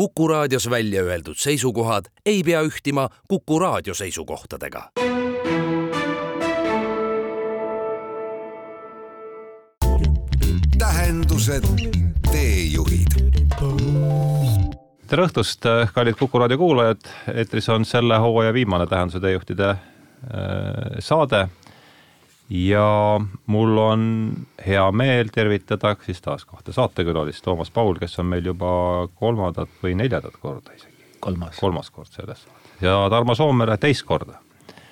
Kuku raadios välja öeldud seisukohad ei pea ühtima Kuku raadio seisukohtadega. tähendused, teejuhid. Tere õhtust, kallid Kuku raadio kuulajad, eetris on selle hooaja viimane Tähenduse teejuhtide äh, saade ja mul on hea meel tervitada siis taas kahte saatekülalist, Toomas Paul, kes on meil juba kolmandat või neljandat korda isegi. kolmas. kolmas kord selles ja Tarmo Soomere teist korda.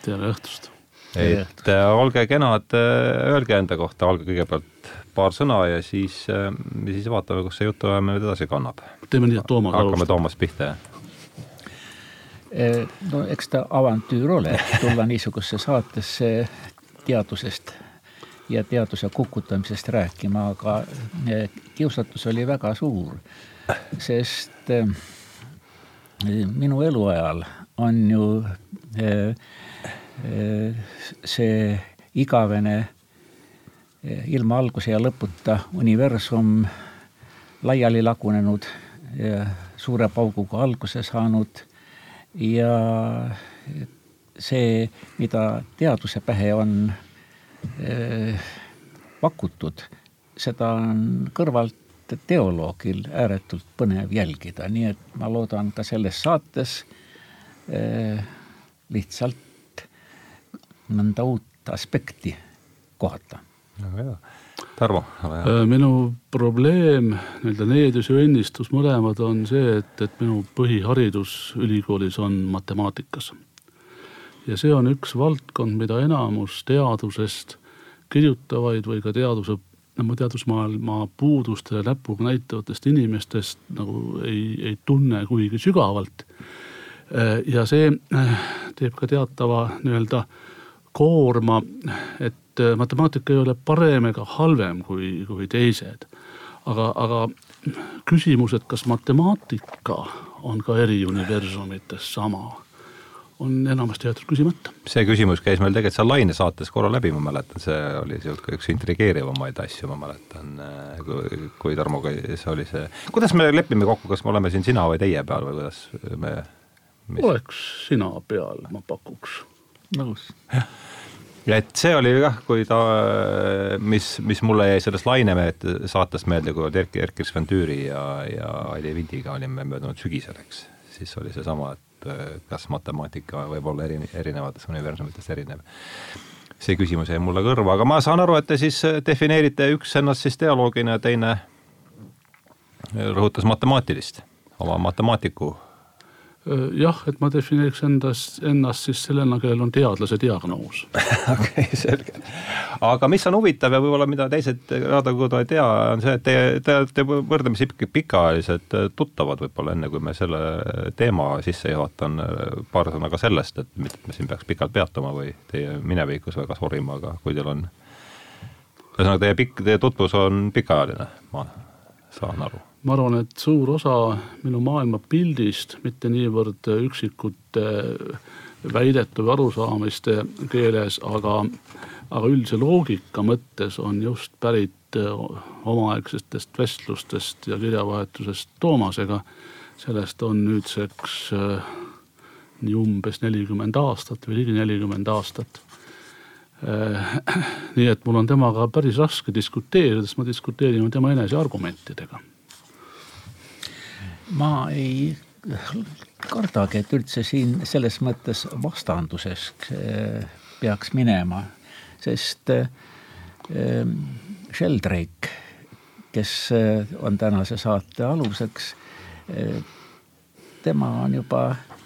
tere õhtust! et äh, olge kenad, äh, öelge enda kohta, olge kõigepealt paar sõna ja siis, siis vaatame, kus see jutuajamine nüüd edasi kannab teeme nii, et Toomas hakkame alustab. Toomast pihta, jah? no eks ta avantüür ole, tulla niisugusesse saatesse teadusest ja teaduse kukutamisest rääkima, aga e, kiusatus oli väga suur, sest e, minu eluajal on ju e, see igavene ilma alguse ja lõputa universum laiali lagunenud suure pauguga alguse saanud ja see, mida teaduse pähe on eh, pakutud, seda on kõrvalt teoloogil ääretult põnev jälgida, nii et ma loodan ka selles saates eh, lihtsalt mõnda uut aspekti kohata. väga hea Tarmo, ole hea. Äh, minu probleem, nii-öelda needus ja õnnistus mõlemad on see, et, et minu põhiharidus ülikoolis on matemaatikas. Ja see on üks valdkond, mida enamus teadusest kirjutavaid või ka teaduse, nagu teadusmaailma puudustele näpuga näitavatest inimestest nagu ei, ei tunne kuigi sügavalt. Ja see äh, teeb ka teatava nii-öelda koorma, et et äh, matemaatika ei ole parem ega halvem kui, kui teised. aga, aga küsimus, et kas matemaatika on ka eri universumites sama, on enamasti jäetud küsimata. see küsimus käis meil tegelikult seal Laine saates korra läbi, ma mäletan, see oli sihuke üks intrigeerivamaid asju, ma mäletan, äh, kui, Tarmoga see oli see. kuidas me lepime kokku, kas me oleme siin sina või teie peal või kuidas me mis...? oleks sina peal, ma pakuks. nõus. jah et see oli jah, kui ta, mis, mis mulle jäi sellest Lainemehed saatest meelde, kui Erki, Erkki Sven Tüüri ja, ja Aili Vindiga olime möödunud sügisel, eks. siis oli seesama, et kas matemaatika võib olla eri, erinevates universumites erinev. see küsimus jäi mulle kõrva, aga ma saan aru, et te siis defineerite üks ennast siis dialoogina ja teine rõhutas matemaatilist, oma matemaatiku Äh, jah, et ma defineeriks endast, ennast siis sellena, kellel on teadlase diagnoos. okei, selge. aga mis on huvitav ja võib-olla mida teised raadiokodu ei tea, on see, et te, te olete võrdlemisi pikaajalised tuttavad võib-olla, enne kui me selle teema sisse juhatan, paar sõna ka sellest, et mitte me siin peaks pikalt peatuma või teie minevikus väga sorima, aga kui teil on, ühesõnaga teie pikk, teie tutvus on pikaajaline, ma saan aru ma arvan, et suur osa minu maailmapildist, mitte niivõrd üksikute väidete või arusaamiste keeles, aga, aga üldise loogika mõttes on just pärit omaaegsetest vestlustest ja kirjavahetusest Toomasega. sellest on nüüdseks äh, nii umbes nelikümmend aastat või ligi nelikümmend aastat äh, nii et mul on temaga päris raske diskuteerida, sest ma diskuteerin tema enese argumentidega ma ei kardagi, et üldse siin selles mõttes vastanduseks eh, peaks minema, sest eh, Sheldrake, kes eh, on tänase saate aluseks, tema on juba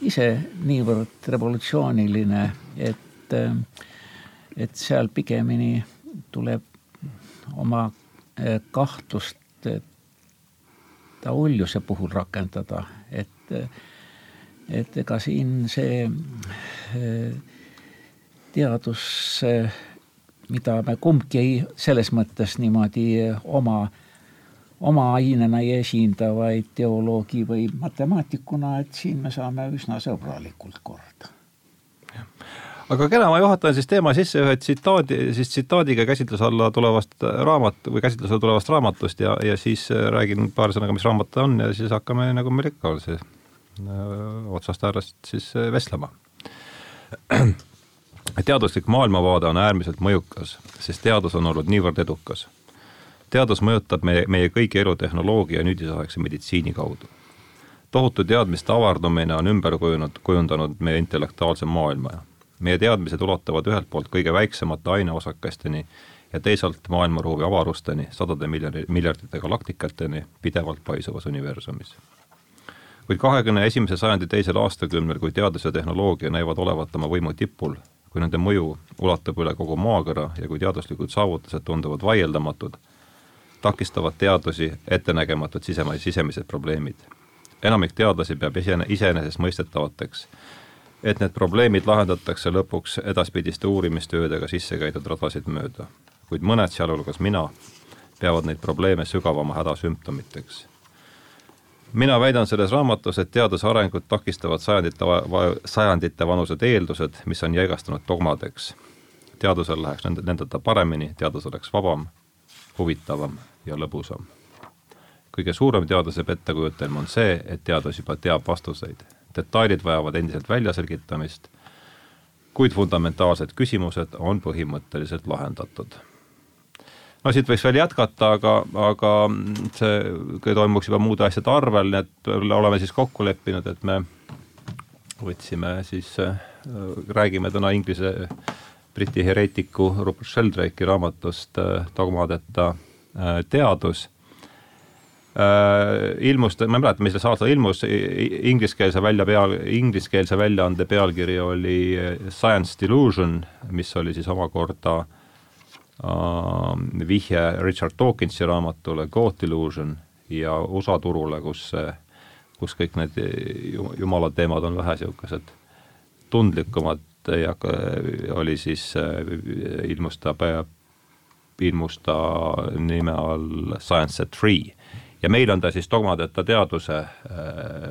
ise niivõrd revolutsiooniline, et, et seal pigemini tuleb oma kahtlust uljuse puhul rakendada, et, et ega siin see eh, teadus, mida me kumbki ei, selles mõttes niimoodi oma, oma ainena ei esinda, vaid teoloogi või matemaatikuna, et siin me saame üsna sõbralikult korda aga kena, ma juhatan siis teema sisse ühe tsitaadi, siis tsitaadiga käsitluse alla tulevast raamat või käsitluse tulevast raamatust ja, ja siis räägin paari sõnaga, mis raamat ta on ja siis hakkame, nagu meil ikka on, see otsast äärest siis vestlema. teaduslik maailmavaade on äärmiselt mõjukas, sest teadus on olnud niivõrd edukas. teadus mõjutab meie, meie kõigi elu tehnoloogia ja nüüdisaegse meditsiini kaudu. tohutu teadmiste avardumine on ümber kujunud, kujundanud meie intellektuaalse maailma meie teadmised ulatuvad ühelt poolt kõige väiksemate aineosakesteni ja teisalt maailmaruumi avarusteni, sadade miljardi, miljardite galaktikateni pidevalt paisuvas universumis. kuid kahekümne esimese sajandi teisel aastakümnel, kui teadus ja tehnoloogia näivad olevat oma võimu tipul, kui nende mõju ulatub üle kogu maakera ja kui teaduslikud saavutused tunduvad vaieldamatud, takistavad teadusi ettenägematud sisema-, sisemised probleemid. enamik teadlasi peab iseenesestmõistetavateks et need probleemid lahendatakse lõpuks edaspidiste uurimistöödega sisse käidud radasid mööda. kuid mõned, sealhulgas mina, peavad neid probleeme sügavama häda sümptomiteks. mina väidan selles raamatus, et teaduse arengut takistavad sajandite, sajandite vanused eeldused, mis on jäigastunud dogmadeks. teadusel läheks nende, nendeta paremini, teadus oleks vabam, huvitavam ja lõbusam. kõige suurem teaduse pettekujutelm on see, et teadus juba teab vastuseid detailid vajavad endiselt väljaselgitamist, kuid fundamentaalsed küsimused on põhimõtteliselt lahendatud. no siit võiks veel jätkata, aga, aga see toimuks juba muude asjade arvel, nii et oleme siis kokku leppinud, et me võtsime siis äh,, räägime täna inglise, briti hereetiku Rupert Sheldrake'i raamatust äh, Dogmadeta äh, teadus ilmus, ma ei mäleta, mis aastal ilmus, ingliskeelse välja peal, ingliskeelse väljaande pealkiri oli äh, Science Delusion, mis oli siis omakorda äh, vihje Richard Dawkinsi raamatule God Delusion ja USA turule, kus, kus kõik need jumala teemad on vähe niisugused tundlikumad. Ja oli siis, äh, ilmus ta, ilmus ta nime all Science at Three ja meil on ta siis dogmadeta teaduse äh,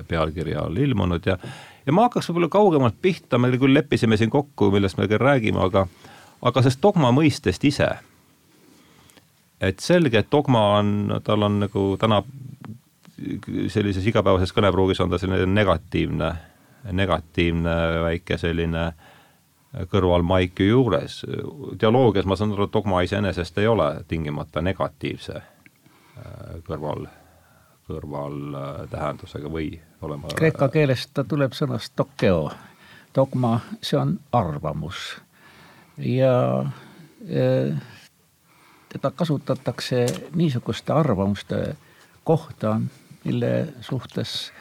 pealkirja all ilmunud ja ja ma hakkaks võib-olla kaugemalt pihta, me küll leppisime siin kokku, millest me küll räägime, aga aga sellest dogma mõistest ise. et selge, et dogma on, tal on nagu täna sellises igapäevases kõnepruugis on ta selline negatiivne, negatiivne väike selline kõrvalmaik ju juures. teoloogias ma saan aru, et dogma iseenesest ei ole tingimata negatiivse äh, kõrval kõrvaltähendusega või olema. Kreeka keelest ta tuleb sõnast dokeo, dogma, see on arvamus ja e, teda kasutatakse niisuguste arvamuste kohta, mille suhtes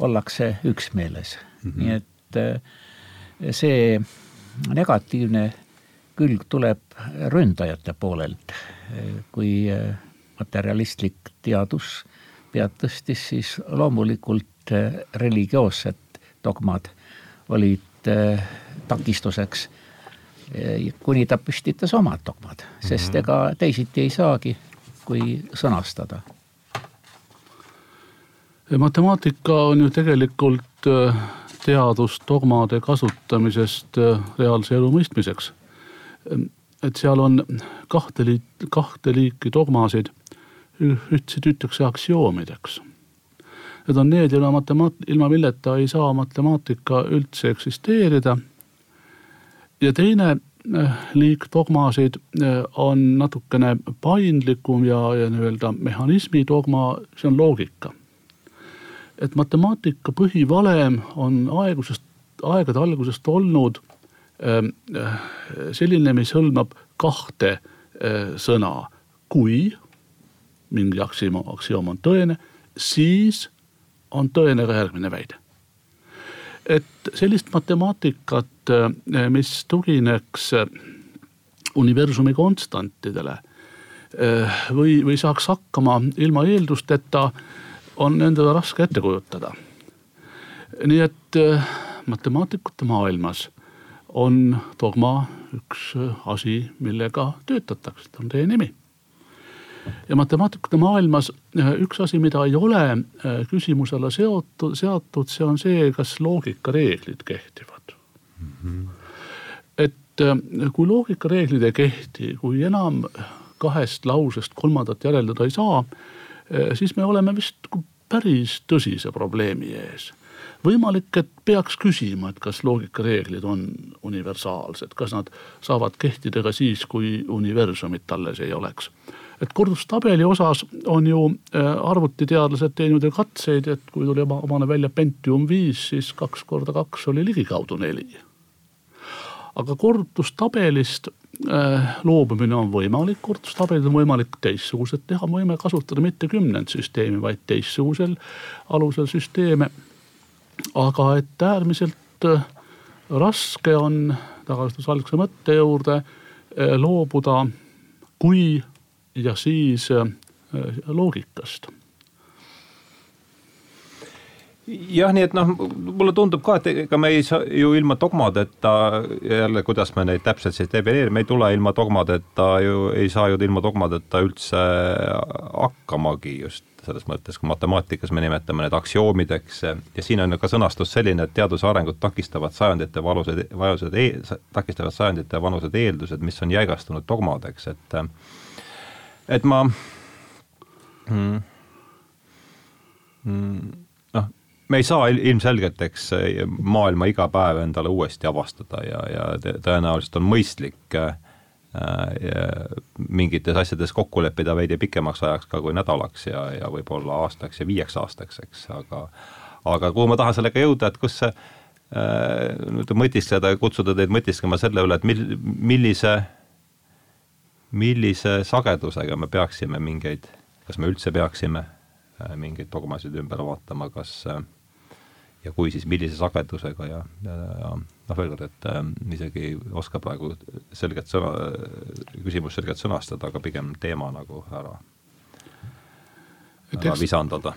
ollakse üksmeeles mm, -hmm. nii et e, see negatiivne külg tuleb ründajate poolelt, kui materialistlik teadus pead tõstis, siis loomulikult eh, religioossed dogmad olid eh, takistuseks, eh, kuni ta püstitas omad dogmad, sest mhm. ega teisiti ei saagi, kui sõnastada. matemaatika on ju tegelikult teadus dogmade kasutamisest reaalse elu mõistmiseks. et seal on kahte liit, kahte liiki dogmasid üldse ütleks aktsioomideks. Need on need, ilma matemaat-, ilma milleta ei saa matemaatika üldse eksisteerida. ja teine eh, liik dogmasid eh, on natukene paindlikum ja, ja nii-öelda mehhanismi dogma, see on loogika. et matemaatika põhivalem on aegusest, aegade algusest olnud eh, selline, mis hõlmab kahte sõna, kui mingi aksiom, aksiom on tõene, siis on tõene ka järgmine väide. et sellist matemaatikat, eh, mis tugineks eh, universumi konstantidele eh, või, või saaks hakkama ilma eeldusteta, on endale raske ette kujutada. nii et matemaatikute maailmas on dogma üks asi, millega töötatakse, ta on teie nimi ja matemaatikute maailmas äh, üks asi, mida ei ole äh, küsimuse alla seotud, seatud, see on see, kas loogikareeglid kehtivad mm. -hmm. et kui loogikareeglid ei kehti, kui enam kahest lausest kolmandat järeldada ei saa, siis me oleme vist päris tõsise probleemi ees võimalik, et peaks küsima, et kas loogikareeglid on universaalsed, kas nad saavad kehtida ka siis, kui universumit alles ei oleks. Et kordustabeli osas on ju äh, arvutiteadlased teinud ju katseid, et kui tuli omane välja Pentium viis, siis kaks korda kaks oli ligikaudu neli. aga kordustabelist äh, loobumine on võimalik, kordustabelid on võimalik teistsugused teha, me võime kasutada mitte kümnendsüsteemi, vaid teistsugusel alusel süsteeme aga et äärmiselt äh, raske on, tagasi algse mõtte juurde, loobuda kui ja siis äh, loogikast. Jah, nii et noh, mulle tundub ka, et ega me ei saa ju ilma dogmadeta, jälle, kuidas me neid täpselt siis defineerime, ei tule ilma dogmadeta ju, ei saa ju ilma dogmadeta üldse hakkamagi just selles mõttes, kui matemaatikas me nimetame need aktsioomideks. Ja siin on ka sõnastus selline, et teaduse arengut takistavad sajandite valused, valused e,, takistavad sajandite vanused eeldused, mis on jäigastunud dogmadeks, et et ma mm, mm, noh, me ei saa ilmselgelt, eks, maailma iga päev endale uuesti avastada ja, ja tõenäoliselt on mõistlik äh, Äh, mingites asjades kokku leppida veidi pikemaks ajaks ka kui nädalaks ja, ja võib-olla aastaks ja viieks aastaks, eks, aga aga kuhu ma tahan sellega jõuda, et kus see äh, mõtiskleda ja kutsuda teid mõtisklema selle üle, et mil-, millise, millise sagedusega me peaksime mingeid, kas me üldse peaksime äh, mingeid dogmasid ümber vaatama, kas ja kui, siis millise sagedusega ja, ja, ja noh, veel kord, et äh, isegi ei oska praegu selget sõna, küsimust selgelt sõnastada, aga pigem teema nagu ära, ära eks, visandada.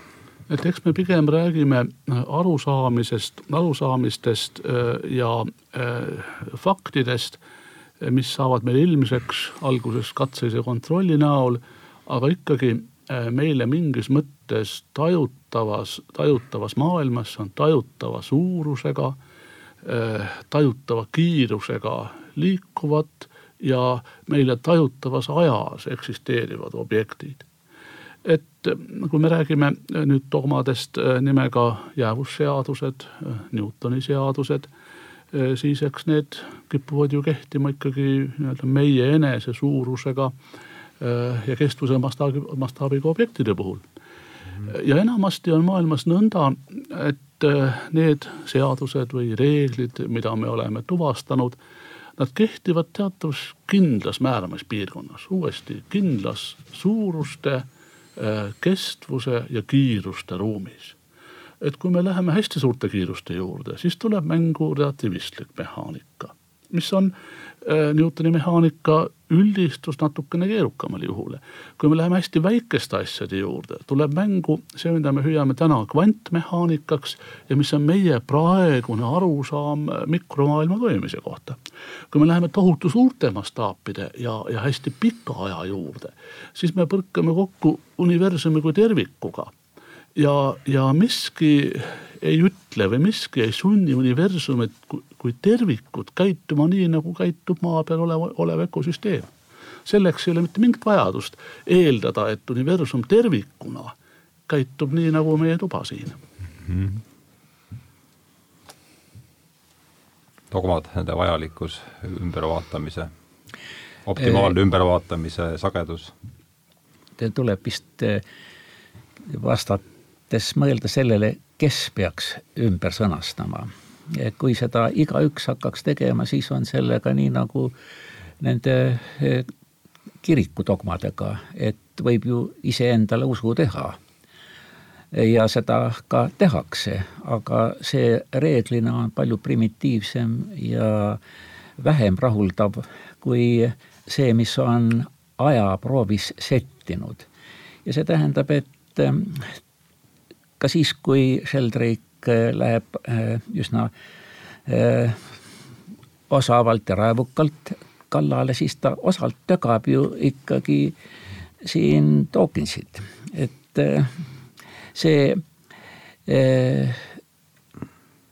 et eks me pigem räägime arusaamisest, arusaamistest äh, ja äh, faktidest, mis saavad meil ilmseks alguses katselise kontrolli näol, aga ikkagi äh, meile mingis mõttes tajutavas, tajutavas maailmas, on tajutava suurusega äh, tajutava kiirusega liikuvad ja meile tajutavas ajas eksisteerivad objektid. et äh, kui me räägime nüüd dogmadest nimega jäävusseadused, Newtoni seadused, siis eks need kipuvad ju kehtima ikkagi nii-öelda meie enese suurusega ja kestvuse mastaabi, mastaabiga objektide puhul. ja enamasti on maailmas nõnda, et Äh, need seadused või reeglid, mida me oleme tuvastanud, nad kehtivad teatavas kindlas määramispiirkonnas, uuesti kindlas suuruste, äh, kestvuse ja kiiruste ruumis. et kui me läheme hästi suurte kiiruste juurde, siis tuleb mängu relatiivistlik mehaanika, mis on Äh, Newtoni mehaanika üldistus natukene keerukamale juhule. kui me läheme hästi väikeste asjade juurde, tuleb mängu see, mida me hüüame täna kvantmehaanikaks ja mis on meie praegune arusaam mikromaailma toimimise kohta. kui me läheme tohutu suurte mastaapide ja, ja hästi pika aja juurde, siis me põrkame kokku universumi kui tervikuga ja, ja miski ei ütle või miski ei sunni universumit kui tervikut käituma nii, nagu käitub maa peal olev, olev ökosüsteem. selleks ei ole mitte mingit vajadust eeldada, et universum tervikuna käitub nii, nagu meie tuba siin mm. -hmm. dogmad, nende vajalikkus, ümbervaatamise, optimaalne äh, ümbervaatamise sagedus? Teil tuleb vist äh, vastates mõelda sellele, kes peaks ümber sõnastama. kui seda igaüks hakkaks tegema, siis on sellega nii nagu nende eh, kiriku dogmadega, et võib ju iseendale usu teha. ja seda ka tehakse, aga see reeglina on palju primitiivsem ja vähem rahuldav kui see, mis on ajaproovis settinud. ja see tähendab, et ka siis, kui Sheldrake äh, läheb äh, üsna äh, osavalt ja raevukalt kallale, siis ta osalt tögab ju ikkagi siin Dawkinsit, et see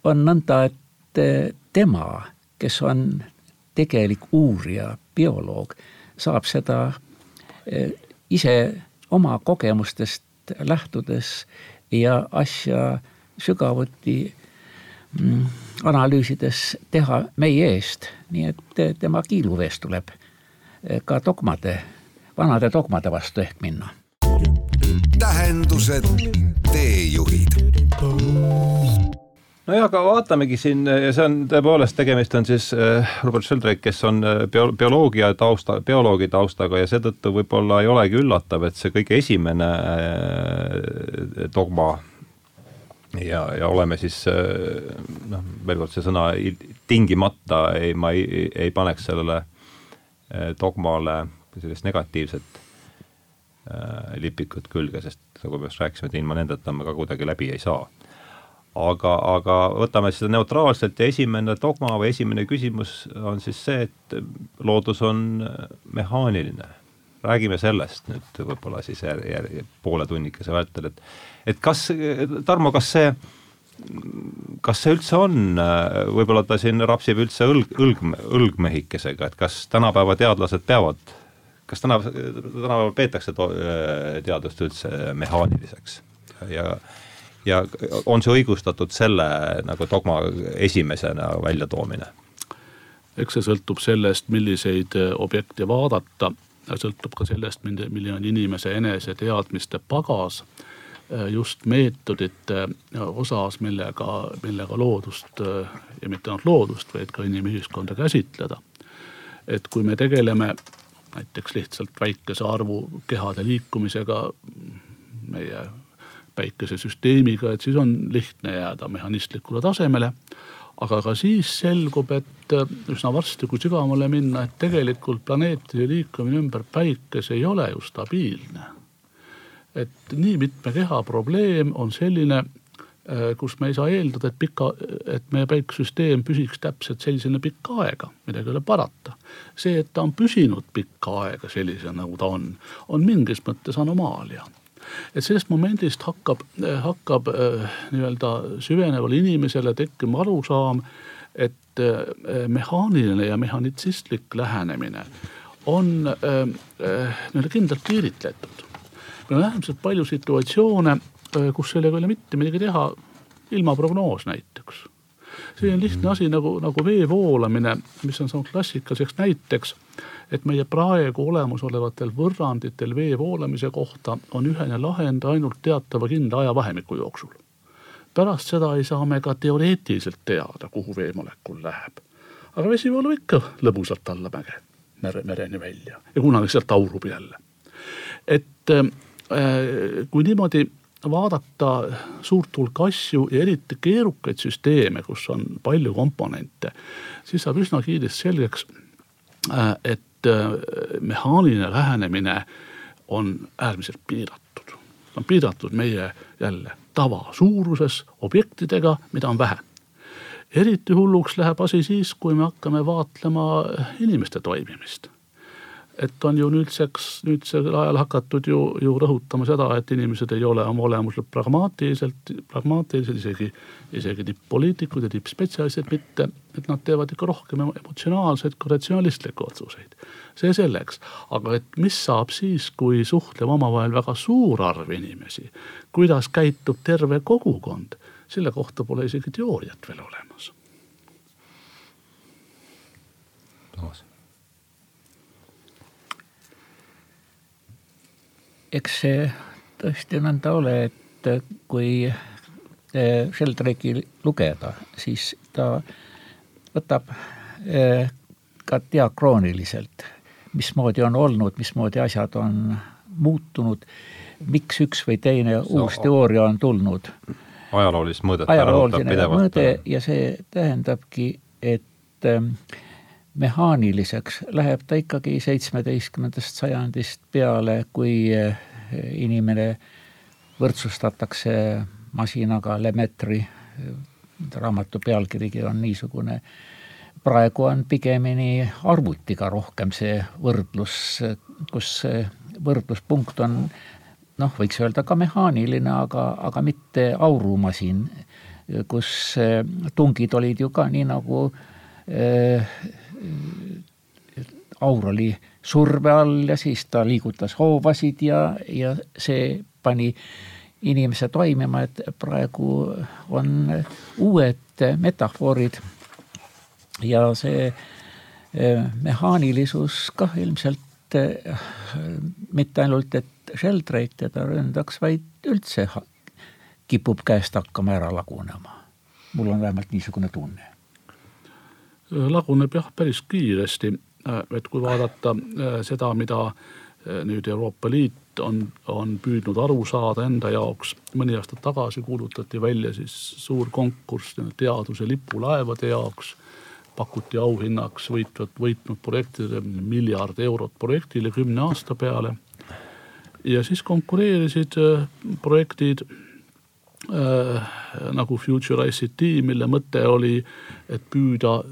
on nõnda, et tema, kes on tegelik uurija, bioloog saab seda ise oma kogemustest lähtudes ja asja sügavuti mm, analüüsides teha meie eest, nii et tema kiiluveest tuleb eh, ka dogmade, vanade dogmade vastu ehk minna. tähendused, teejuhid nojah, aga vaatamegi siin ja see on tõepoolest, tegemist on siis äh, Robert Sheldrake, kes on äh, bio, bioloogia tausta, bioloogi taustaga ja seetõttu võib-olla ei olegi üllatav, et see kõige esimene äh, dogma ja, ja oleme siis noh, veel kord see sõna tingimata ei, ma ei, ei paneks sellele dogmale sellist negatiivset lipikut külge, sest nagu me just rääkisime, et ilma nendeta me ka kuidagi läbi ei saa aga, aga võtame seda neutraalselt ja esimene dogma või esimene küsimus on siis see, et loodus on mehaaniline. räägime sellest nüüd võib-olla siis jär, jär, poole tunnikese vältel, et et kas, Tarmo, kas see kas see üldse on, võib-olla ta siin rapsib üldse õlg, õlg, õlgmehikesega, et kas tänapäeva teadlased peavad, kas täna, tänapäeval peetakse teadust üldse mehaaniliseks ja ja on see õigustatud selle nagu dogma esimesena väljatoomine? eks see sõltub sellest, milliseid äh, objekte vaadata, sõltub ka sellest, milline on inimese enese teadmiste pagas äh, just meetodite äh, osas, millega, millega loodust ja mitte ainult loodust, vaid ka inimühiskonda käsitleda. et kui me tegeleme näiteks lihtsalt väikese arvu kehade liikumisega meie päikesesüsteemiga, et siis on lihtne jääda mehhanistlikule tasemele. aga ka siis selgub, et äh, üsna varsti, kui sügavamale minna, et tegelikult planeetide liikumine ümber päikese ei ole ju stabiilne. et nii mitme keha probleem on selline, äh, kus me ei saa eeldada, et pika, et meie päikesesüsteem püsiks täpselt sellisena pikka aega, midagi ei ole parata. see, et ta on püsinud pikka aega sellisena, nagu ta on, on mingis mõttes anomaalia et sellest momendist hakkab, hakkab äh, nii-öelda süvenevale inimesele tekkima arusaam, et äh, mehaaniline ja mehhanitsistlik lähenemine on äh, nii-öelda kindlalt piiritletud. meil on äärmiselt palju situatsioone, kus sellega ei ole mitte midagi teha, ilma prognoos näiteks. Selline lihtne asi nagu, nagu vee voolamine, mis on saanud klassikaliseks näiteks et meie praegu olemasolevatel võrranditel vee voolamise kohta on ühene lahend ainult teatava kindla ajavahemiku jooksul. pärast seda ei saa me ka teoreetiliselt teada, kuhu veemolekul läheb. aga vesi voolab ikka lõbusalt allamäge, mere, mereni välja ja kunagi sealt aurub jälle. et äh, kui niimoodi vaadata suurt hulka asju ja eriti keerukaid süsteeme, kus on palju komponente, siis saab üsna kiiresti selgeks, äh, et mehaaniline lähenemine on äärmiselt piiratud. ta on piiratud meie jälle tavasuuruses objektidega, mida on vähe. eriti hulluks läheb asi siis, kui me hakkame vaatlema inimeste toimimist et on ju nüüdseks, nüüdsel ajal hakatud ju, ju rõhutama seda, et inimesed ei ole oma olemuselt pragmaatiliselt, pragmaatilised, isegi, isegi tipp-poliitikud ja tippspetsialistid mitte, et nad teevad ikka rohkem emotsionaalseid kui ratsionalistlikke otsuseid. see selleks, aga et mis saab siis, kui suhtleb omavahel väga suur arv inimesi, kuidas käitub terve kogukond, selle kohta pole isegi teooriat veel olemas. Toomas eks see tõesti nõnda ole, et kui Sheldrake'i lugeda, siis ta võtab eh, ka diakrooniliselt, mismoodi on olnud, mismoodi asjad on muutunud, miks üks või teine so, uus teooria on tulnud. ajaloolist mõõdet. ajalooline mõõde ja see tähendabki, et äh, mehaaniliseks läheb ta ikkagi seitsmeteistkümnendast sajandist peale, kui eh, inimene võrdsustatakse masinaga, Lemetri raamatu pealkirigi on niisugune. praegu on pigemini arvutiga rohkem see võrdlus, kus võrdluspunkt on noh, võiks öelda ka mehaaniline, aga, aga mitte aurumasin, kus tungid olid ju ka nii nagu äh, aur oli surve all ja siis ta liigutas hoovasid ja, ja see pani inimese toimima, et praegu on uued metafoorid ja see eh, mehaanilisus kah ilmselt eh, mitte ainult, et Sheldrake teda ründaks, vaid üldse kipub käest hakkama ära lagunema. mul on vähemalt niisugune tunne. Laguneb jah, päris kiiresti, et kui vaadata eh, seda, mida nüüd Euroopa Liit on, on püüdnud aru saada enda jaoks. mõni aasta tagasi kuulutati välja siis suur konkurss teaduse lipulaevade jaoks. pakuti auhinnaks võitvat, võitnud projektidele miljard eurot projektile kümne aasta peale. ja siis konkureerisid äh, projektid äh, nagu Future ICT, mille mõte oli, et püüda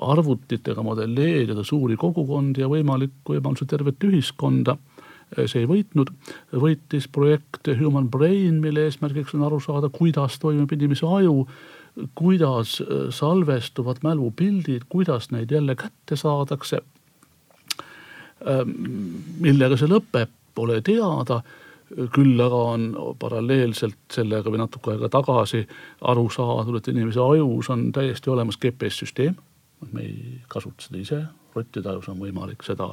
arvutitega modelleerida suuri kogukondi ja võimalik, võimaluse tervet ühiskonda. see ei võitnud, võitis projekt Human Brain, mille eesmärgiks on aru saada, kuidas toimub inimese aju, kuidas salvestuvad mälupildid, kuidas neid jälle kätte saadakse. millega see lõpeb, pole teada küll aga on paralleelselt sellega või natuke aega tagasi aru saadud, et inimese ajus on täiesti olemas GPS-süsteem me ei kasuta seda ise, rottide ajus on võimalik seda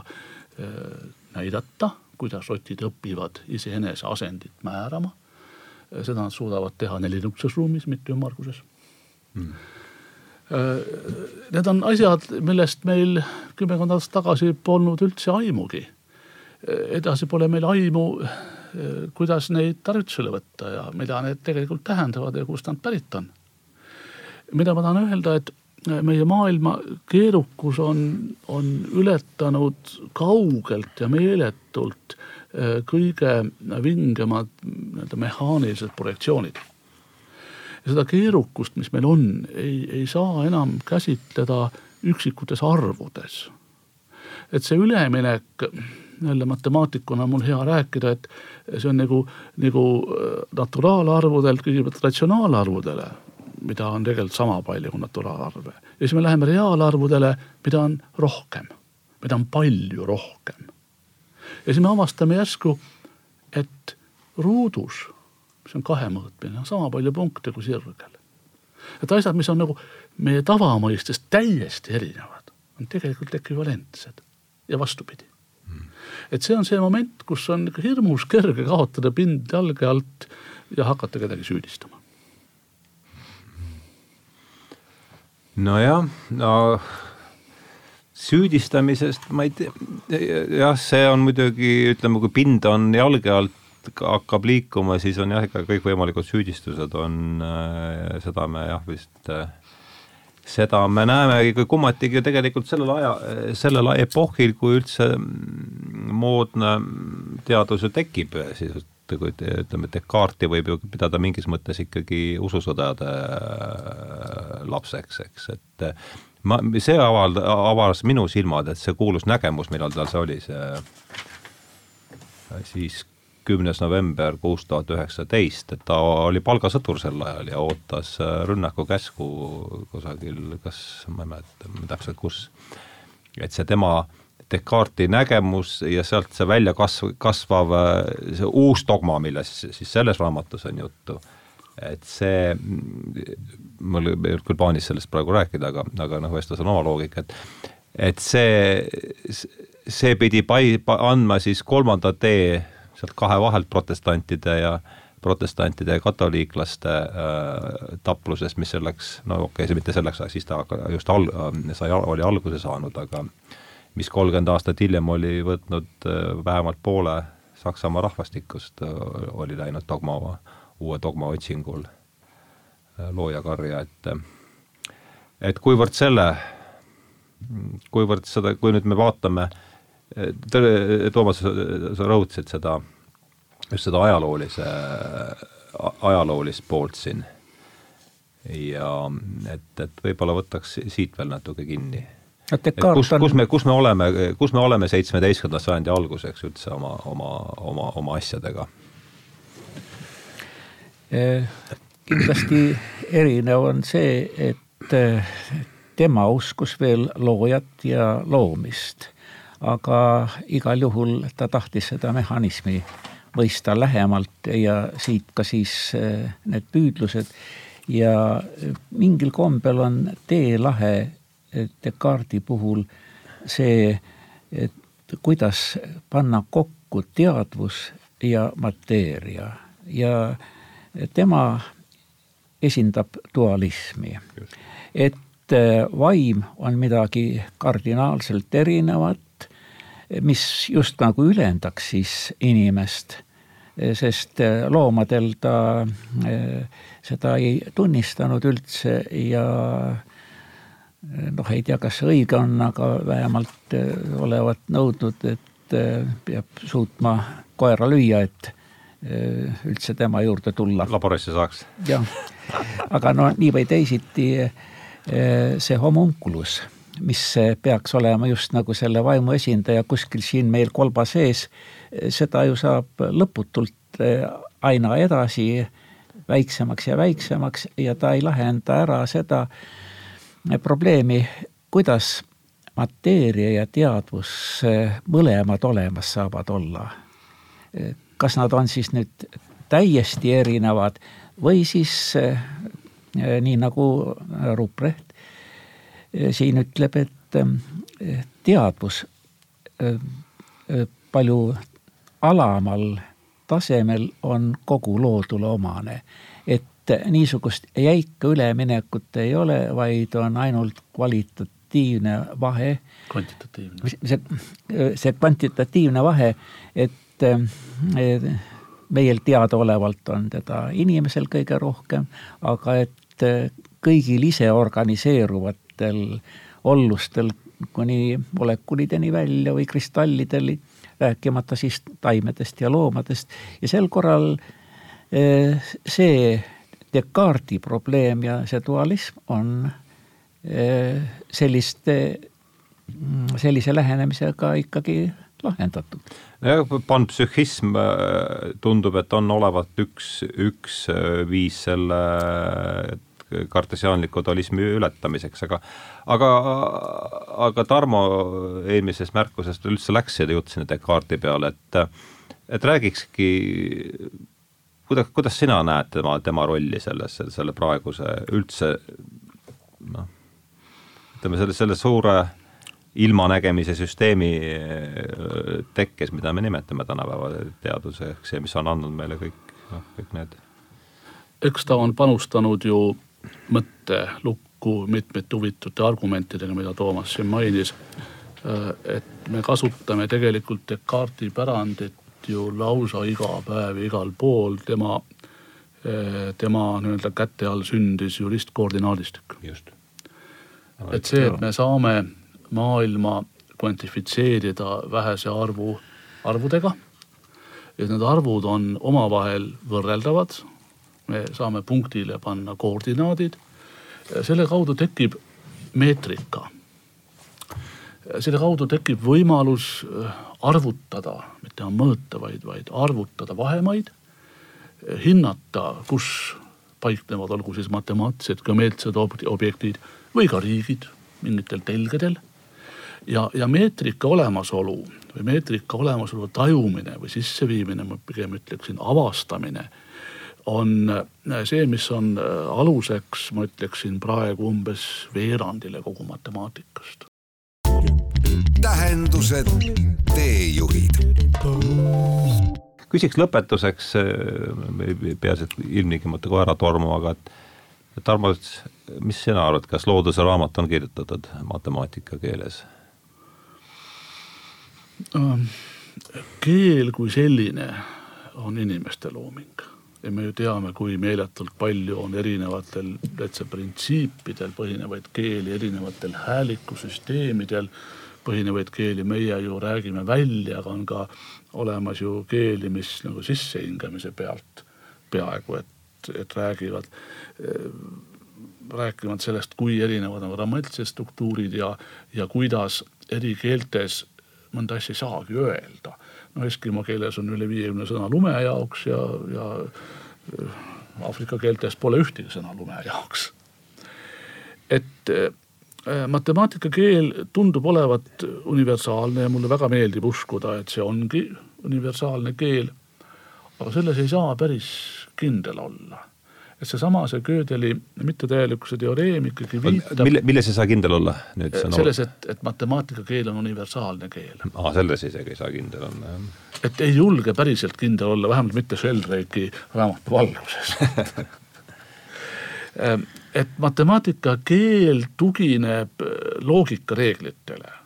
näidata, kuidas rotid õpivad iseenese asendit määrama. Seda nad suudavad teha nelinukses ruumis, mitte ümmarguses mm.. Need on asjad, millest meil kümmekond aastat tagasi polnud üldse aimugi. edasi pole meil aimu, kuidas neid tarvitusele võtta ja mida need tegelikult tähendavad ja kust nad pärit on. mida ma tahan öelda, et meie maailma keerukus on, on ületanud kaugelt ja meeletult äh, kõige vingemad nii-öelda mehaanilised projektsioonid. ja seda keerukust, mis meil on, ei, ei saa enam käsitleda üksikutes arvudes. et see üleminek, jälle matemaatikuna on mul hea rääkida, et see on nagu, nagu äh, naturaalarvudelt kõigepealt ratsionaalarvudele mida on tegelikult sama palju naturaalarve. ja siis me läheme reaalarvudele, mida on rohkem, mida on palju rohkem. ja siis me avastame järsku, et ruudus, mis on kahemõõtmine, on sama palju punkte kui sirgel. et asjad, mis on nagu meie tavamõistes täiesti erinevad, on tegelikult ekvivalentsed ja vastupidi et see on see moment, kus on hirmus kerge kaotada pind jalge alt ja hakata kedagi süüdistama. Nojah, no süüdistamisest ma ei tea, jah, see on muidugi, ütleme, kui pind on jalge alt hakkab liikuma, siis on jah, ikka kõikvõimalikud süüdistused on, äh, seda me jah, vist äh, seda me näeme kummatigi tegelikult sellel aja, sellel epohhil, kui üldse moodne teadus ju tekib, siis kui ütleme, Descartes'i võib ju pidada mingis mõttes ikkagi ususõdade äh, lapseks, eks, et ma, see avald-, avas minu silmad, et see kuulus nägemus, millal tal see oli, see siis kümnes november kuus tuhat üheksateist, et ta oli palgasõdur sel ajal ja ootas äh, rünnakukäsku kusagil, kas ma ei mäleta täpselt, kus, et see tema äh, Descartesi nägemus ja sealt see välja kasv, kasvav see uus dogma, millest siis selles raamatus on juttu, et see, mul ei olnud küll plaanis sellest praegu rääkida, aga, aga noh, vestlus on oma loogika, et et see, see pidi pai-, andma siis kolmanda tee sealt kahe vahelt protestantide ja protestantide ja katoliiklaste äh, taplusest, mis selleks, no okei okay,, see mitte selleks ajaks, siis ta just al-, sai, oli alguse saanud, aga mis kolmkümmend aastat hiljem oli võtnud äh, vähemalt poole Saksamaa rahvastikust, äh, oli läinud dogma, uue dogma otsingul äh, loojakarja, et et kuivõrd selle, kuivõrd seda, kui nüüd me vaatame, Toomas, sa rõhutasid seda, just seda ajaloolise, ajaloolist poolt siin. Ja et, et võib-olla võtaks siit veel natuke kinni kus, kus me, kus me oleme, kus me oleme seitsmeteistkümnenda sajandi alguseks üldse oma, oma, oma, oma asjadega? Eh, kindlasti erinev on see, et tema uskus veel loojat ja loomist. aga igal juhul ta tahtis seda mehhanismi mõista lähemalt ja siit ka siis äh, need püüdlused ja mingil kombel on teelahe Descartesi puhul see, et kuidas panna kokku teadvus ja mateeria ja tema esindab dualismi. et äh, vaim on midagi kardinaalselt erinevat, mis just nagu ülendaks siis inimest, sest äh, loomadel ta äh, seda ei tunnistanud üldse ja noh, ei tea, kas see õige on, aga vähemalt olevat nõudnud, et peab suutma koera lüüa, et üldse tema juurde tulla. laborisse saaks. jah, aga no nii või teisiti see homunculus, mis peaks olema just nagu selle vaimu esindaja kuskil siin meil kolba sees, seda ju saab lõputult aina edasi väiksemaks ja väiksemaks ja ta ei lahenda ära seda probleemi, kuidas mateeria ja teadvus mõlemad olemas saavad olla. kas nad on siis nüüd täiesti erinevad või siis nii nagu Ruprecht siin ütleb, et teadvus palju alamal tasemel on kogu loodule omane. et niisugust jäika üleminekut ei ole, vaid on ainult kvalitatiivne vahe. kvantitatiivne. see, see kvantitatiivne vahe, et meil teadaolevalt on teda inimesel kõige rohkem, aga et kõigil ise organiseeruvatel ollustel kuni molekulideni välja või kristallideni, rääkimata siis taimedest ja loomadest ja sel korral see Descartesi probleem ja see dualism on selliste, sellise lähenemisega ikkagi lahendatud. nojah, panpsühhism tundub, et on olevat üks, üks viis selle kartesiaanliku dualismi ületamiseks, aga aga, aga Tarmo eelmisest märkusest üldse läks ja jutt sinna Descartesi peale, et et räägikski, kuidas, kuidas sina näed tema, tema rolli selles, selle praeguse üldse noh, ütleme selle, selle suure ilmanägemise süsteemi tekkes, mida me nimetame tänapäeva teaduseks ja mis on andnud meile kõik, noh, kõik need eks ta on panustanud ju mõttelukku mitmete huvitavate argumentidega, mida Toomas siin mainis. et me kasutame tegelikult Descartesi pärandit ju lausa iga päev, igal pool, tema, tema nii-öelda käte all sündis juristkoordinaadistik. just. et see, et me saame maailma kvantifitseerida vähese arvu arvudega. et need arvud on omavahel võrreldavad, me saame punktile panna koordinaadid. selle kaudu tekib meetrika. Selle kaudu tekib võimalus äh, arvutada, mitte mõõta, vaid, vaid arvutada vahemaid. hinnata, kus paiknevad, olgu siis matemaatilised, geomeetrilised objektid või ka riigid mingitel telgedel. ja, ja meetrika olemasolu või meetrika olemasolu tajumine või sisseviimine, ma pigem ütleksin avastamine on äh, see, mis on äh, aluseks, ma ütleksin praegu umbes veerandile kogu matemaatikast. Tähendused, teejuhid. küsiks lõpetuseks, ei pea sealt ilmtingimata kohe ära tormama, aga et Tarmo, mis sina arvad, kas looduse raamat on kirjutatud matemaatika keeles? Ähm, keel kui selline on inimeste looming ja me ju teame, kui meeletult palju on erinevatel täitsa printsiipidel põhinevaid keeli, erinevatel häälikusüsteemidel põhinevaid keeli, meie ju räägime välja, aga on ka olemas ju keeli, mis nagu sissehingamise pealt peaaegu et, et räägivad rääkimata sellest, kui erinevad on grammatilised struktuurid ja, ja kuidas eri keeltes mõnda asja ei saagi öelda no Eskimo keeles on üle viiekümne sõna lume jaoks ja, ja äh, Aafrika keeltes pole ühtegi sõna lume jaoks. et äh, matemaatikakeel tundub olevat universaalne ja mulle väga meeldib uskuda, et see ongi universaalne keel. aga selles ei saa päris kindel olla et seesama, see Gödeli mittetäielikkuse teoreem ikkagi viitab. mille, milles ei saa kindel olla nüüd? selles, et, et matemaatikakeel on universaalne keel. aa, selles isegi ei saa kindel olla, jah. et ei julge päriselt kindel olla, vähemalt mitte Sheldrake'i raamatu valguses et matemaatikakeel tugineb loogikareeglitele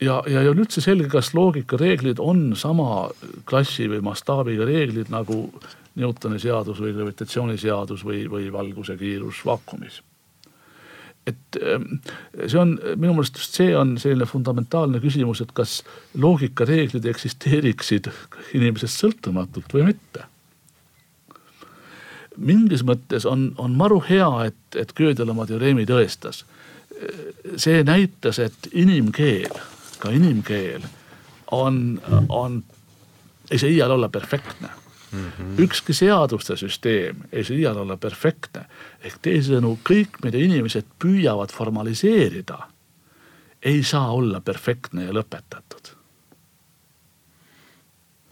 ja, ja ei ole üldse selge, kas loogikareeglid on sama klassi või mastaabiga reeglid nagu Newtoni seadus või gravitatsiooniseadus või, või valguse kiirus vaakumis. et ehm, see on minu meelest just see on selline fundamentaalne küsimus, et kas loogikareeglid eksisteeriksid inimesest sõltumatult või mitte mingis mõttes on, on maru hea, et, et Gödel oma teoreemi tõestas. see näitas, et inimkeel, ka inimkeel on, on, ei saa iial olla perfektne Mm -hmm. ükski seaduste süsteem ei saa iial olla perfektne. ehk teisisõnu, kõik, mida inimesed püüavad formaliseerida, ei saa olla perfektne ja lõpetatud.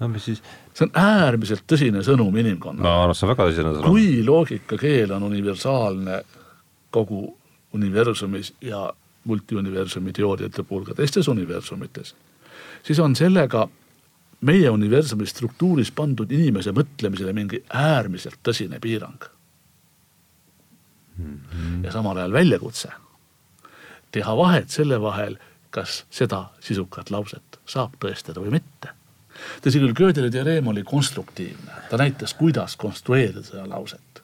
no mis siis? See on äärmiselt tõsine sõnum inimkonnale. no arvan, see on väga tõsine sõnum. kui loogikakeel on universaalne kogu universumis ja multiuniversumi teooriate puhul ka teistes universumites, siis on sellega meie universumi struktuuris pandud inimese mõtlemisele mingi äärmiselt tõsine piirang mm. -hmm. ja samal ajal väljakutse teha vahet selle vahel, kas seda sisukat lauset saab tõestada või mitte. Tõsi küll, Gödeli teoreem oli konstruktiivne, ta näitas, kuidas konstrueerida seda lauset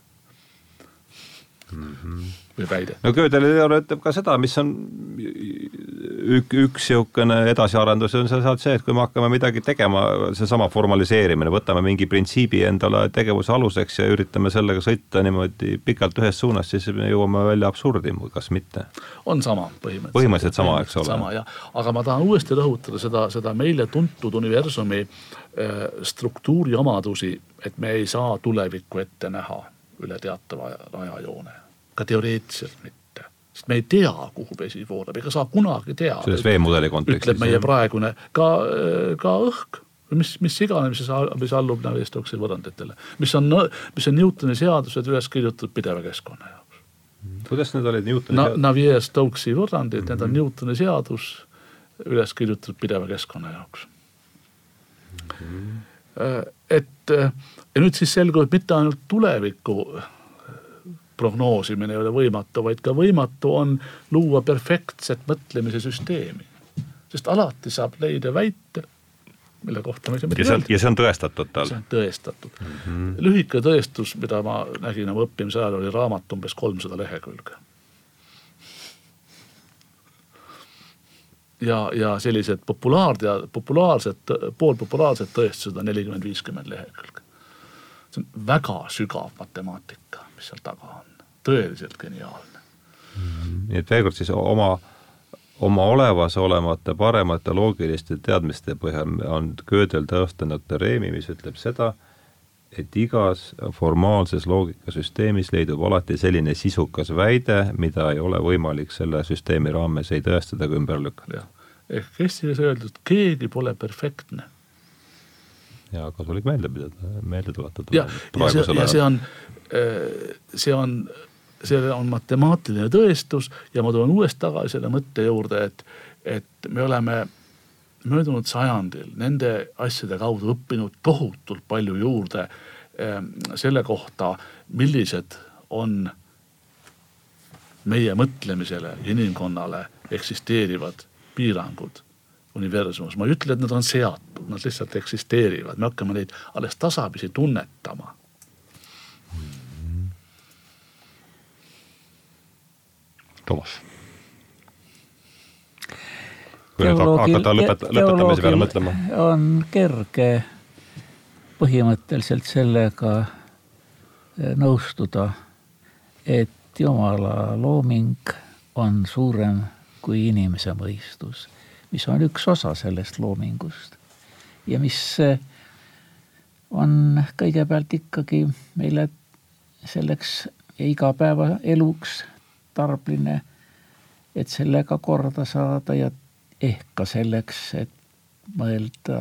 mm. -hmm. või väide. no teooria ütleb ka seda, mis on ük, üks niisugune edasiarendus on sealt see, et kui me hakkame midagi tegema, seesama formaliseerimine, võtame mingi printsiibi endale tegevuse aluseks ja üritame sellega sõita niimoodi pikalt ühes suunas, siis me jõuame välja absurdi, kas mitte. on sama põhimõtteliselt. põhimõtteliselt sama, eks ole. sama jah, aga ma tahan uuesti rõhutada seda, seda meile tuntud universumi äh, struktuuri omadusi, et me ei saa tulevikku ette näha üle teatava rajajoone, ka teoreetiliselt mitte sest me ei tea, kuhu vesi voolab, ega saa kunagi teada. selles veemudeli kontekstis. ütleb meie praegune, ka, ka õhk mis, mis iganes, mis, mis allub Navier-Stokesi võrranditele, mis on, mis on Newtoni seadused üles kirjutatud pideva keskkonna jaoks. kuidas need olid Newtoni Na? Navier-Stokesi võrrandid mm, -hmm. need on mhm. Newtoni seadus üles kirjutatud pideva keskkonna jaoks mm. -hmm. Et ja nüüd siis selgub, et mitte ainult tuleviku prognoosimine ei ole võimatu, vaid ka võimatu on luua perfektset mõtlemise süsteemi. sest alati saab leida väite, mille kohta me ei saa midagi öelda. ja see on tõestatud tal? see on tõestatud mm. -hmm. lühike tõestus, mida ma nägin oma õppimise ajal, oli raamat umbes kolmsada lehekülge. Ja, ja sellised ja populaarsed, poolpopulaarsed tõestused on nelikümmend, viiskümmend lehekülge. see on väga sügav matemaatika, mis seal taga on tõeliselt geniaalne mm,. nii et veel kord siis oma, oma olemasolevate paremate loogiliste teadmiste põhjal on Gödel tõestanud teoreemi, mis ütleb seda, et igas formaalses loogikasüsteemis leidub alati selline sisukas väide, mida ei ole võimalik selle süsteemi raames ei tõestada ega ümber lükata. ehk eesti keeles öeldud, keegi pole perfektne ja kasulik meelde pidada, meelde tuletada. ja, ja see, ja see on, äh, see on see on matemaatiline tõestus ja ma tulen uuesti tagasi selle mõtte juurde, et, et me oleme möödunud sajandil nende asjade kaudu õppinud tohutult palju juurde eh, selle kohta, millised on meie mõtlemisele, inimkonnale eksisteerivad piirangud universumis. ma ei ütle, et nad on seatud, nad lihtsalt eksisteerivad, me hakkame neid alles tasapisi tunnetama Toomas. Kui nüüd hakata lõpet-, lõpetamise peale mõtlema. on kerge põhimõtteliselt sellega eh, nõustuda, et Jumala looming on suurem kui inimese mõistus, mis on üks osa sellest loomingust ja mis eh, on kõigepealt ikkagi meile selleks igapäevaeluks tarbline et sellega korda saada ja ehk ka selleks, et mõelda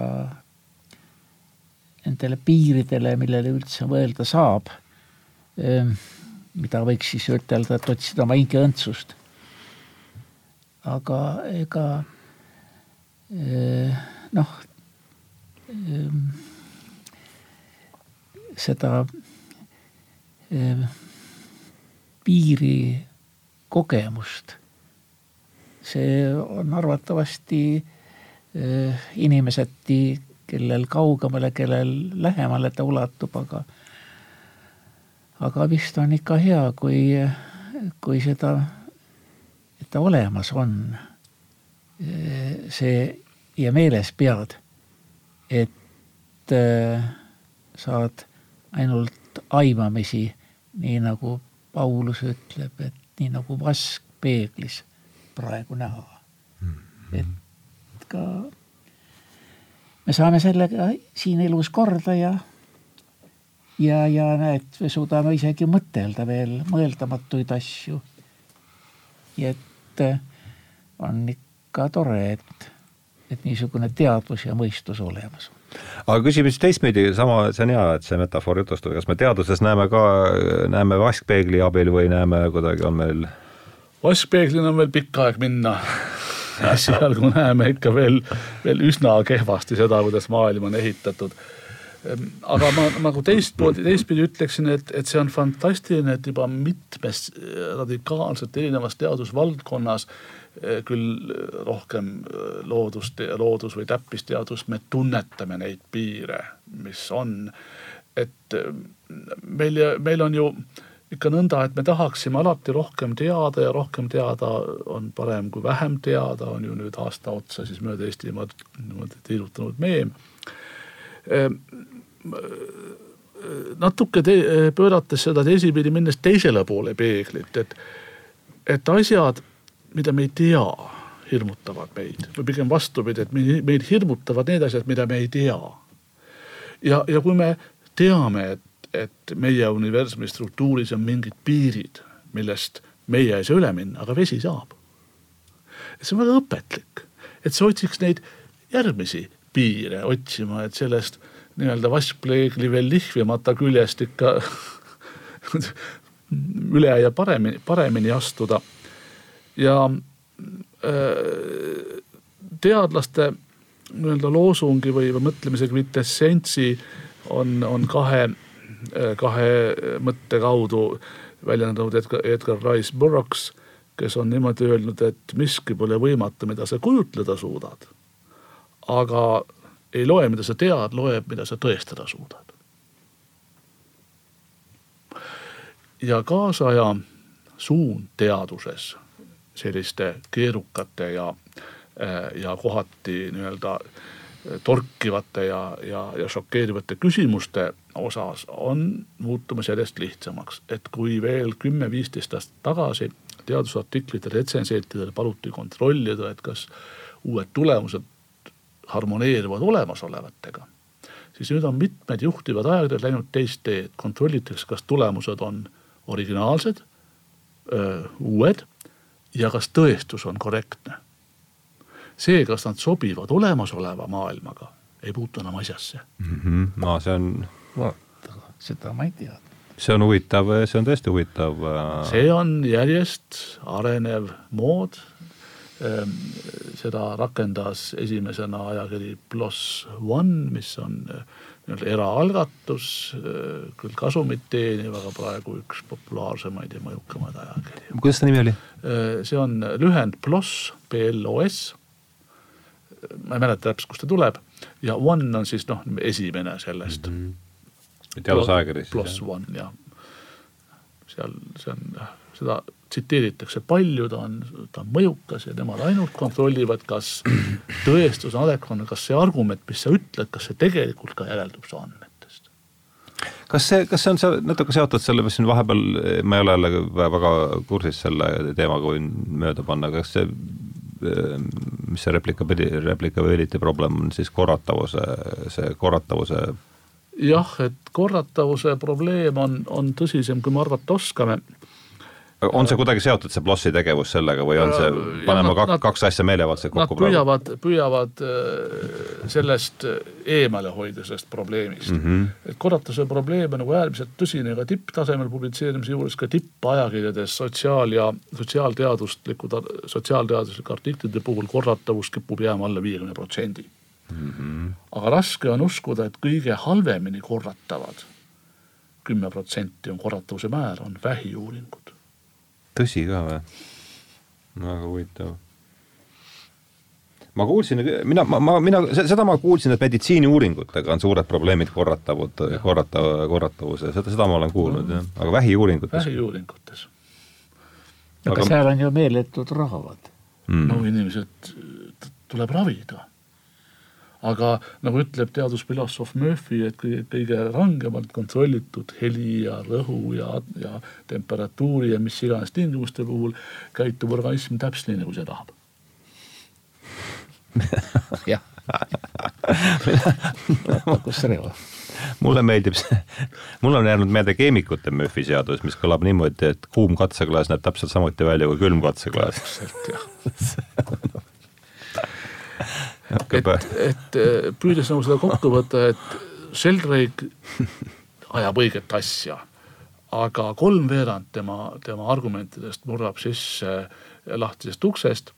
nendele piiridele, millele üldse mõelda saab, ehm, mida võiks siis ütelda, et otsida oma hinge õndsust. aga ega eh, noh, ehm, seda ehm, piiri kogemust, see on arvatavasti eh, inimeseti kellel kaugemale, kellel lähemale ta ulatub, aga aga vist on ikka hea, kui, kui seda, et ta olemas on. see ja meeles pead, et äh, saad ainult aimamisi, nii nagu Paulus ütleb, et nii nagu vask peeglis praegu näha. Mm-hmm. et ka me saame sellega siin elus korda ja, ja, ja näed, me suudame isegi mõtelda veel mõeldamatuid asju. et äh, on ikka tore, et, et niisugune teadvus ja mõistus olemas on aga küsime siis teistpidi, sama, see on hea, et see metafoor jutustab, kas me teaduses näeme ka, näeme vaskpeegli abil või näeme kuidagi, on meil vaskpeeglina on veel pikk aeg minna esialgu näeme ikka veel, veel üsna kehvasti seda, kuidas maailm on ehitatud. Ehm, aga ma nagu teistmoodi, teistpidi ütleksin, et, et see on fantastiline, et juba mitmes radikaalselt erinevas teadusvaldkonnas eh, küll rohkem eh, loodust, loodus või täppisteadus, me tunnetame neid piire, mis on. et meil, meil on ju äh, ikka nõnda, et me tahaksime alati rohkem teada ja rohkem teada on parem kui vähem teada, on ju nüüd aasta otsa siis mööda Eestimaad niimoodi tiirutanud meem. Ehm, natuke te, pöörates seda teisipidi, minnes teisele poole peeglit, et, et asjad, mida me ei tea, hirmutavad meid või pigem vastupidi, et meid hirmutavad need asjad, mida me ei tea. ja, ja kui me teame, et et meie universumi struktuuris on mingid piirid, millest meie ei saa üle minna, aga vesi saab. see on väga õpetlik, et sa otsiks neid järgmisi piire otsima, et sellest nii-öelda vaskpleegli veel lihvimata küljest ikka üle ja paremini, paremini astuda. ja äh, teadlaste nii-öelda loosungi või, või mõtlemise kvintessentsi on, on kahe kahe mõtte kaudu väljendanud Edgar, Edgar Rice Burroughs, kes on niimoodi öelnud, et miski pole võimatu, mida sa kujutleda suudad. aga ei loe, mida sa tead, loeb, mida sa tõestada suudad. ja kaasaja suund teaduses selliste keerukate ja, äh, ja kohati nii-öelda torkivate ja, ja, ja šokeerivate küsimuste osas on muutumas järjest lihtsamaks, et kui veel kümme-viisteist aastat tagasi teadusartiklite retsenseentidel paluti kontrollida, et kas uued tulemused harmoneeruvad olemasolevatega, siis nüüd on mitmed juhtivad ajakirjad läinud teist teed, kontrollitakse, kas tulemused on originaalsed, uued ja kas tõestus on korrektne. See, kas nad sobivad olemasoleva maailmaga, ei puutu enam asjasse mm. -hmm. no see on vaata, seda ma ei teadnud. see on huvitav, see on tõesti huvitav. Äh, see on järjest arenev mood. Ähm, seda rakendas esimesena ajakiri PLOS One, mis on äh, nii-öelda eraalgatus, äh, küll kasumit teeniv, aga praegu üks populaarsemaid ja mõjukamaid ajakirju. kuidas ta nimi oli? see on lühend PLOS, P-L-O-S. Ma ei mäleta täpselt, kust ta tuleb ja One on siis noh, esimene sellest mm. -hmm teadusajakirjas. pluss one jah. seal, see on, seda tsiteeritakse palju, ta on, ta on mõjukas ja nemad ainult kontrollivad, kas tõestus on adekvaatne, kas see argument, mis sa ütled, kas see tegelikult ka järeldub su andmetest. kas see, kas see on see natuke seotud selle, mis siin vahepeal, ma ei ole jälle väga kursis selle teemaga, võin mööda panna, kas see mis see replikability, replikability problem on siis korratavuse, see korratavuse jah, et korratavuse probleem on, on tõsisem, kui me arvata oskame. On see kuidagi seotud, see Plossi tegevus sellega või on see, paneme nad- kaks, kaks asja meelevaldselt kokku praegu? püüavad, püüavad äh, sellest eemale hoida, sellest probleemist mm. Mhm. -hmm. et korratuse probleem on nagu äärmiselt tõsine ka tipptasemel publitseerimise juures, ka tippajakirjades sotsiaal- ja sotsiaalteaduslikud, sotsiaalteaduslike artiklite puhul korratavus kipub jääma alla viiekümne protsendi. aga raske on uskuda, et kõige halvemini korratavad kümme protsenti on korratavuse määr, on vähiuuringud. Tõsi ka või? väga huvitav. ma kuulsin, mina, ma, ma, mina, seda ma kuulsin, et meditsiiniuuringutega on suured probleemid korratavud, korratav, korratavuse, seda, seda ma olen kuulnud jah, aga vähiuuringutes vähiuuringutes aga Aga- seal on ju meeletud rahavad. mm. no inimesed tuleb ravida. Aga nagu ütleb teadusfilosoof Murphy, et kõige, rangemalt kontrollitud heli ja rõhu ja, ja temperatuuri ja mis iganes tingimuste puhul käitub organism täpselt nii, nagu see tahab. jah. kus reva. mulle meeldib see, mulle on jäänud meelde keemikute Murphy seadus, mis kõlab niimoodi, et kuum katseklaas näeb täpselt samuti välja kui külm katseklaas. täpselt jah. et, et eh, püüdes nagu seda kokku võtta, et Sheldrake ajab õiget asja, aga kolmveerand tema, tema argumentidest murrab sisse lahtisest uksest.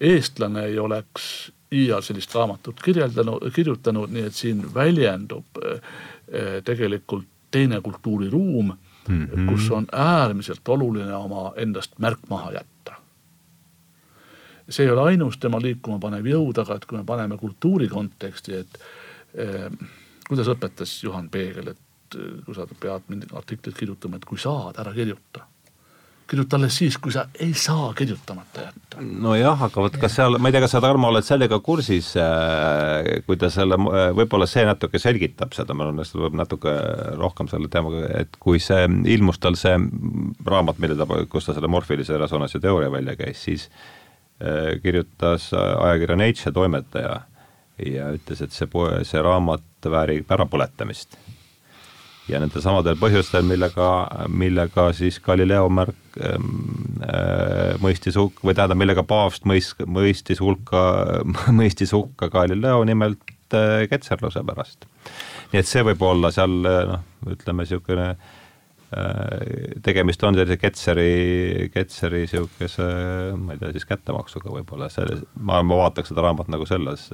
eestlane ei oleks iial sellist raamatut kirjeldanud, kirjutanud, nii et siin väljendub eh, tegelikult teine kultuuriruum mm, -hmm. kus on äärmiselt oluline oma endast märk maha jätta see ei ole ainus tema liikuma panev jõud, aga et kui me paneme kultuuri konteksti, et eh, kuidas õpetas Juhan Peegel, et eh, kui sa pead mingit artiklit kirjutama, et kui saad, ära kirjuta. kirjuta alles siis, kui sa ei saa kirjutamata jätta. nojah, aga vot kas seal, ma ei tea, kas sa, Tarmo, oled sellega kursis, kui ta selle, võib-olla see natuke selgitab seda, mul õnnestub võib natuke rohkem selle teemaga, et kui see ilmus tal see raamat, mille ta, kus ta selle morfilise resonantsi teooria välja käis, siis kirjutas ajakirja Nature toimetaja ja ütles, et see, see raamat väärib ärapõletamist ja nendel samadel põhjustel, millega, millega siis Galileo märk äh, mõistis hukka või tähendab, millega paavst mõis-, mõistis hulka, mõistis hukka Galileo nimelt äh, ketserluse pärast. nii et see võib olla seal noh, ütleme niisugune äh, tegemist on sellise Ketseri, Ketseri niisuguse, ma ei tea, siis kättemaksuga võib-olla, selles, ma, ma vaataks seda raamat nagu selles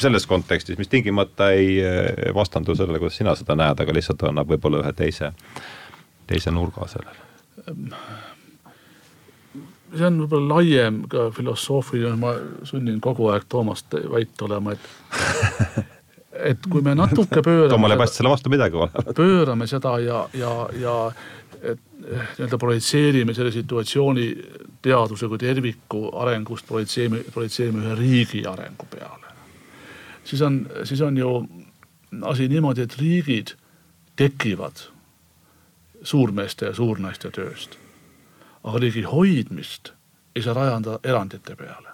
selles kontekstis, mis tingimata ei vastandu sellele, kuidas sina seda näed, aga lihtsalt annab võib-olla ühe teise, teise nurga sellele. see on võib-olla laiem ka filosoofiline, ma sunnin kogu aeg Toomast vait olema, et et kui me natuke pöörame Toomale ei paista selle vastu midagi olevat. pöörame seda ja, ja, ja et nii-öelda projitseerime selle situatsiooni teaduse kui terviku arengust, projitseerime, projitseerime ühe riigi arengu peale siis on, siis on ju asi niimoodi, et riigid tekivad suurmeeste ja suurnaiste tööst. aga riigi hoidmist ei saa rajada erandite peale.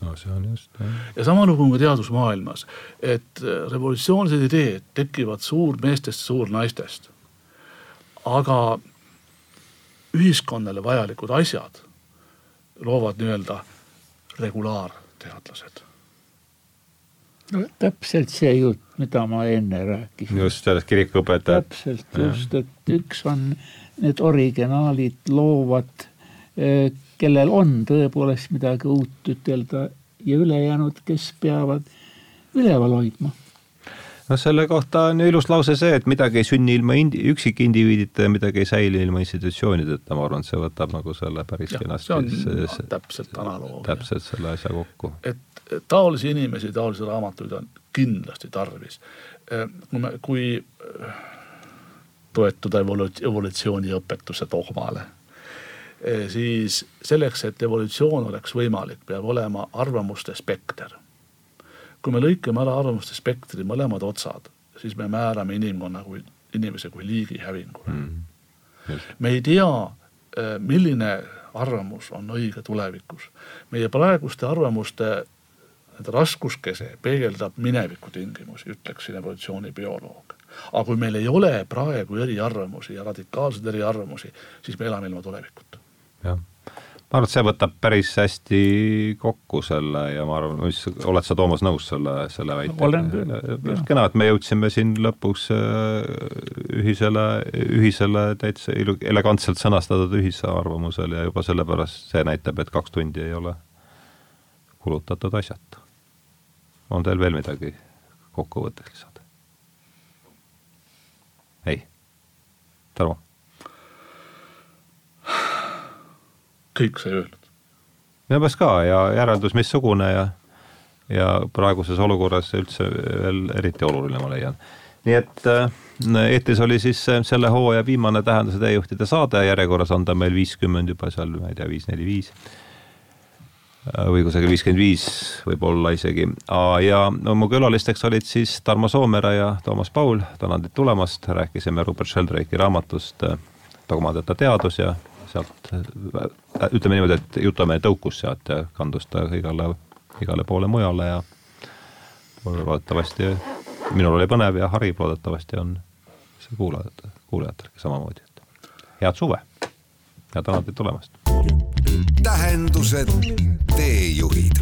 No see on just. ja sama lugu on ka teadusmaailmas, et revolutsioonilised ideed tekivad suurmeestest, suurnaistest. aga ühiskonnale vajalikud asjad loovad nii-öelda regulaarteadlased no täpselt see jutt, mida ma enne rääkisin. just sellest kirikuõpetajat. täpselt just, et üks on need originaalid, loovad, kellel on tõepoolest midagi uut ütelda ja ülejäänud, kes peavad üleval hoidma. no selle kohta on ju ilus lause see, et midagi ei sünni ilma indi, üksikindiviidita ja midagi ei säili ilma institutsioonideta, ma arvan, et see võtab nagu selle päris kenasti. see on see, täpselt analoogia. täpselt selle asja kokku. et taolisi inimesi, taolisi raamatuid on kindlasti tarvis. kui me, kui toetuda evolutsiooniõpetuse dogmale, siis selleks, et evolutsioon oleks võimalik, peab olema arvamuste spekter. kui me lõikame ära arvamuste spektri mõlemad otsad, siis me määrame inimkonna kui, inimese kui liigi hävingule mm.. me ei tea, milline arvamus on õige tulevikus. meie praeguste arvamuste raskuskese peegeldab mineviku tingimusi, ütleksin evolutsioonibioloog. aga kui meil ei ole praegu eriarvamusi ja radikaalseid eriarvamusi, siis me elame ilma tulevikuta. Jah ma arvan, et see võtab päris hästi kokku selle ja ma arvan, mis, oled sa, Toomas, nõus selle, selle väitega? kena, et me jõudsime siin lõpuks äh, ühisele, ühisele täitsa elegantselt sõnastatud ühisarvamusele ja juba sellepärast see näitab, et kaks tundi ei ole kulutatud asjata. on teil veel midagi kokkuvõtteks lisada? ei? Tarmo? Kõik sai öeldud. minu meelest ka ja järeldus missugune ja ja praeguses olukorras üldse veel eriti oluline, ma leian. nii et äh, eetris oli siis selle hooaja viimane Tähenduse teejuhtide saade, järjekorras on ta meil viiskümmend juba seal, ma ei tea, viis, neli, viis äh, või kusagil viiskümmend viis võib-olla isegi. ja no mu külalisteks olid siis Tarmo Soomere ja Toomas Paul, tänan teid tulemast, rääkisime Rupert Sheldrake'i raamatust äh, Dogmadeta teadus ja sealt ütleme niimoodi, et Jutumehe tõukus sealt ja kandus ta igale, igale poole mujale ja loodetavasti minul oli põnev ja hariv, loodetavasti on see kuulajad, kuulajatelgi samamoodi, et head suve ja tänan teid tulemast. tähendused, teejuhid